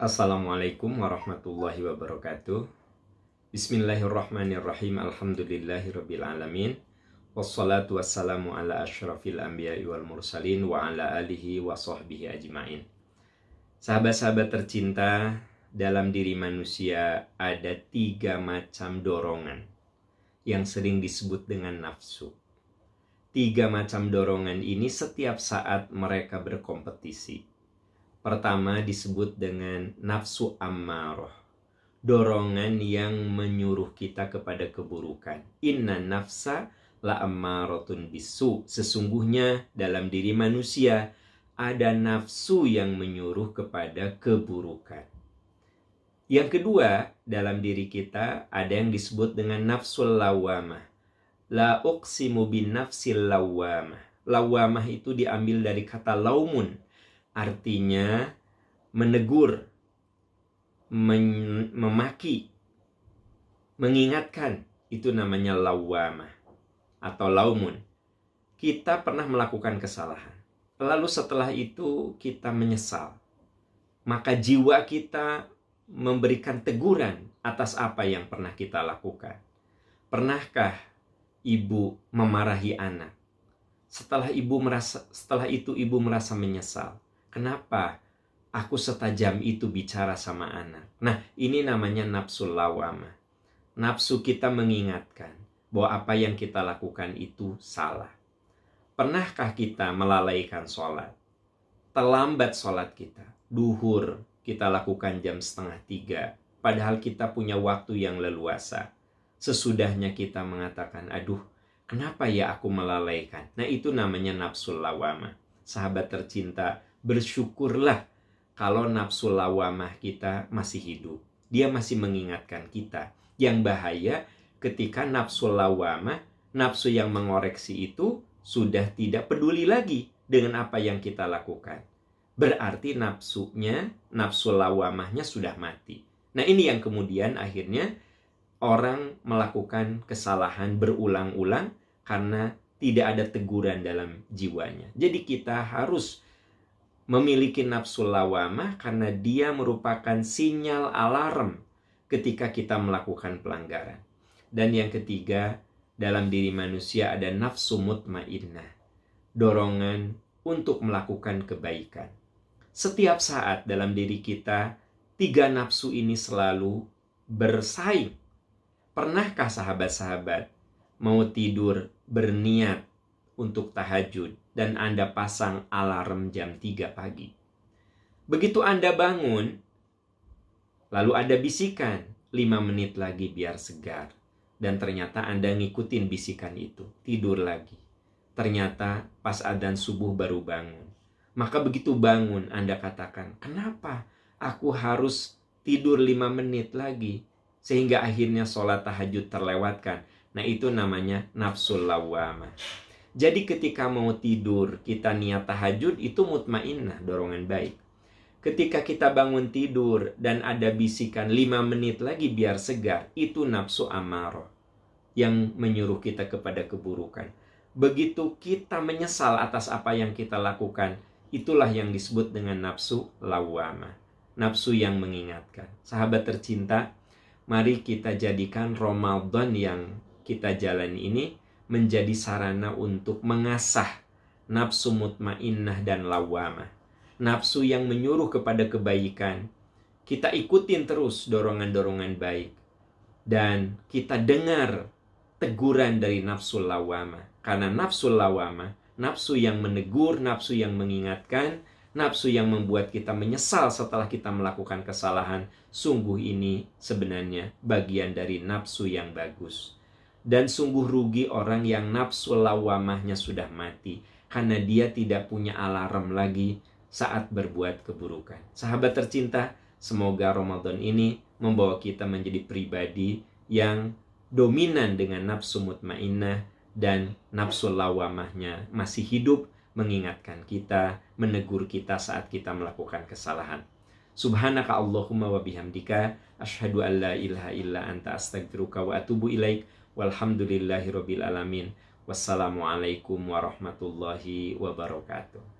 Assalamualaikum warahmatullahi wabarakatuh. Bismillahirrahmanirrahim. Alhamdulillahirabbil alamin. Wassalatu wassalamu ala asyrafil anbiya'i wal mursalin wa ala alihi wa sahbihi ajmain. Sahabat-sahabat tercinta, dalam diri manusia ada tiga macam dorongan yang sering disebut dengan nafsu. Tiga macam dorongan ini setiap saat mereka berkompetisi. Pertama disebut dengan nafsu ammaroh. Dorongan yang menyuruh kita kepada keburukan. Inna nafsa la ammarotun bisu. Sesungguhnya dalam diri manusia ada nafsu yang menyuruh kepada keburukan. Yang kedua, dalam diri kita ada yang disebut dengan nafsul lawamah. La uqsimu bin nafsil lawamah. Lawamah itu diambil dari kata laumun. Artinya menegur, memaki, mengingatkan. Itu namanya lawamah atau laumun. Kita pernah melakukan kesalahan. Lalu setelah itu kita menyesal. Maka jiwa kita memberikan teguran atas apa yang pernah kita lakukan. Pernahkah ibu memarahi anak. Setelah ibu merasa setelah itu ibu merasa menyesal. Kenapa aku setajam itu bicara sama anak? Nah, ini namanya nafsu lawama. Nafsu kita mengingatkan bahwa apa yang kita lakukan itu salah. Pernahkah kita melalaikan sholat? Terlambat sholat kita. Duhur kita lakukan jam setengah tiga. Padahal kita punya waktu yang leluasa Sesudahnya kita mengatakan, aduh, kenapa ya aku melalaikan? Nah itu namanya nafsu lawamah. Sahabat tercinta, bersyukurlah kalau nafsu lawamah kita masih hidup. Dia masih mengingatkan kita. Yang bahaya ketika nafsu lawamah, nafsu yang mengoreksi itu sudah tidak peduli lagi dengan apa yang kita lakukan. Berarti nafsunya, nafsu lawamahnya sudah mati. Nah ini yang kemudian akhirnya orang melakukan kesalahan berulang-ulang karena tidak ada teguran dalam jiwanya. Jadi kita harus memiliki nafsu lawamah karena dia merupakan sinyal alarm ketika kita melakukan pelanggaran. Dan yang ketiga, dalam diri manusia ada nafsu mutmainnah, dorongan untuk melakukan kebaikan. Setiap saat dalam diri kita, tiga nafsu ini selalu bersaing Pernahkah sahabat-sahabat mau tidur berniat untuk tahajud dan Anda pasang alarm jam 3 pagi? Begitu Anda bangun, lalu ada bisikan, 5 menit lagi biar segar. Dan ternyata Anda ngikutin bisikan itu, tidur lagi. Ternyata pas adzan subuh baru bangun. Maka begitu bangun Anda katakan, kenapa aku harus tidur 5 menit lagi? sehingga akhirnya sholat tahajud terlewatkan. Nah itu namanya nafsul lawamah. Jadi ketika mau tidur kita niat tahajud itu mutmainnah dorongan baik. Ketika kita bangun tidur dan ada bisikan 5 menit lagi biar segar, itu nafsu amarah yang menyuruh kita kepada keburukan. Begitu kita menyesal atas apa yang kita lakukan, itulah yang disebut dengan nafsu lawamah. Nafsu yang mengingatkan. Sahabat tercinta, mari kita jadikan Ramadan yang kita jalani ini menjadi sarana untuk mengasah nafsu mutmainnah dan lawamah. Nafsu yang menyuruh kepada kebaikan. Kita ikutin terus dorongan-dorongan baik. Dan kita dengar teguran dari nafsu lawamah. Karena nafsu lawamah, nafsu yang menegur, nafsu yang mengingatkan, nafsu yang membuat kita menyesal setelah kita melakukan kesalahan, sungguh ini sebenarnya bagian dari nafsu yang bagus. Dan sungguh rugi orang yang nafsu lawamahnya sudah mati karena dia tidak punya alarm lagi saat berbuat keburukan. Sahabat tercinta, semoga Ramadan ini membawa kita menjadi pribadi yang dominan dengan nafsu mutmainnah dan nafsu lawamahnya masih hidup mengingatkan kita, menegur kita saat kita melakukan kesalahan. Subhanaka Allahumma wa bihamdika asyhadu an la ilaha illa anta astaghfiruka wa atubu ilaik walhamdulillahi rabbil alamin. Wassalamualaikum warahmatullahi wabarakatuh.